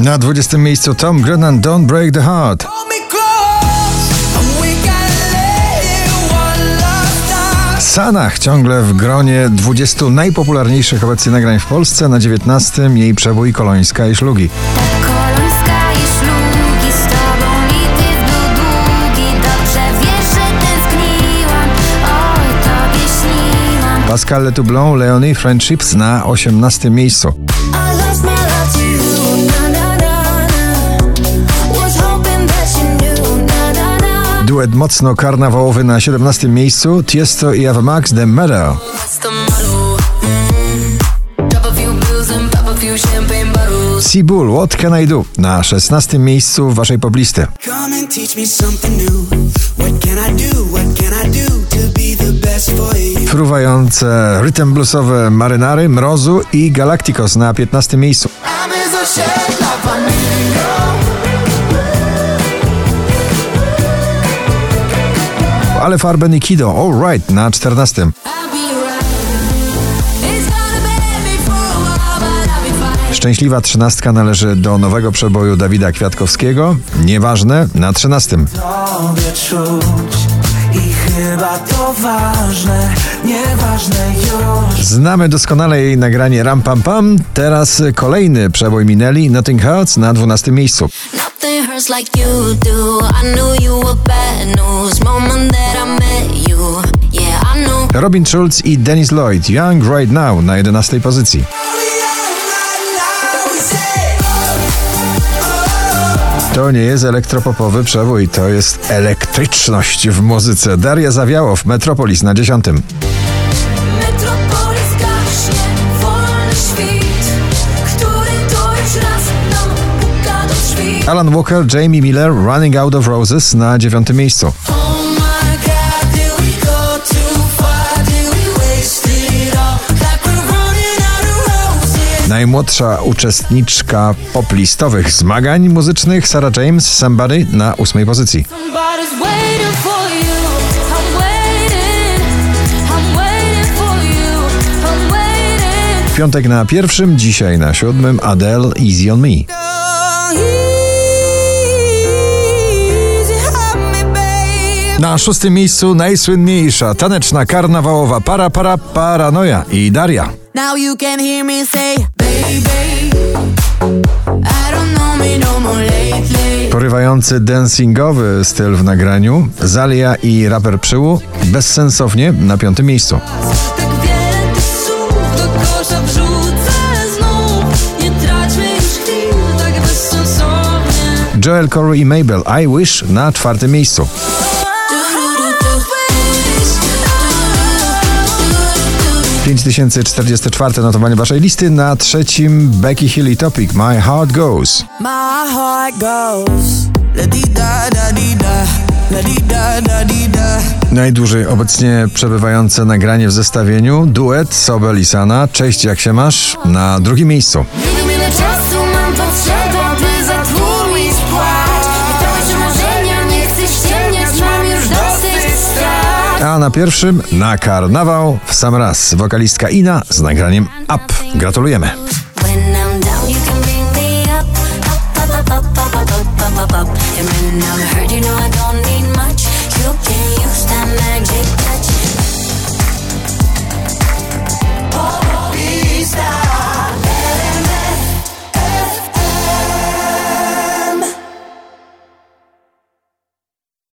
Na 20 miejscu Tom Grennan Don't Break the Heart. Sanach ciągle w gronie 20 najpopularniejszych obecnie nagrań w Polsce. Na 19 jej przebój Kolońska i Szlugi. Pascal Letoublon, Leonie Friendships na 18 miejscu. duet mocno karnawałowy na 17 miejscu Tiesto i Ava Max The Meadow. Seabull, What Can I Do? Na 16 miejscu waszej poblisty. Fruwające rytm bluesowe Marynary, Mrozu i Galacticos na 15 miejscu. Ale Farben i Kido, All Right na 14. I'll be right. It's gonna be me for a while, but I'll be fine. Szczęśliwa trzynastka należy do nowego przeboju Dawida Kwiatkowskiego. Nieważne na 13. Tobie czuć i chyba to ważne, nieważne już. Znamy doskonale jej nagranie Ram Pam Pam. Teraz kolejny przebój minęli Nothing Hurts na 12 miejscu. Hurts like you do I knew you were bad news Moment that I met you Yeah, I Robin Schulz i Dennis Lloyd Young Right Now na 11 pozycji. To nie jest elektropopowy przebój, to jest elektryczność w muzyce. Daria Zawiałow, Metropolis na 10. Alan Walker, Jamie Miller, Running Out of Roses na dziewiątym miejscu. Najmłodsza uczestniczka poplistowych zmagań muzycznych Sarah James Somebody na ósmej pozycji. Piątek na pierwszym, dzisiaj na siódmym Adele Easy on Me. Na szóstym miejscu najsłynniejsza taneczna karnawałowa para para paranoja i Daria. Now you can hear me say, baby, I don't know me no more lately. Porywający dancingowy styl w nagraniu, Zalia i raper Przyłu bezsensownie na piątym miejscu. Tak wiele tych słów do kosza wrzucę znów. Nie traćmy już chwil tak bezsensownie. Joel Corey i Mabel I Wish na czwartym miejscu. 5044 notowanie waszej listy na trzecim Becky Hill i Topic My Heart Goes. My heart goes. Najdłużej obecnie przebywające nagranie w zestawieniu duet Sobel i Sana Cześć jak się masz na drugim miejscu. A na pierwszym na karnawał w sam raz wokalistka Ina z nagraniem Up. Gratulujemy. when I'm you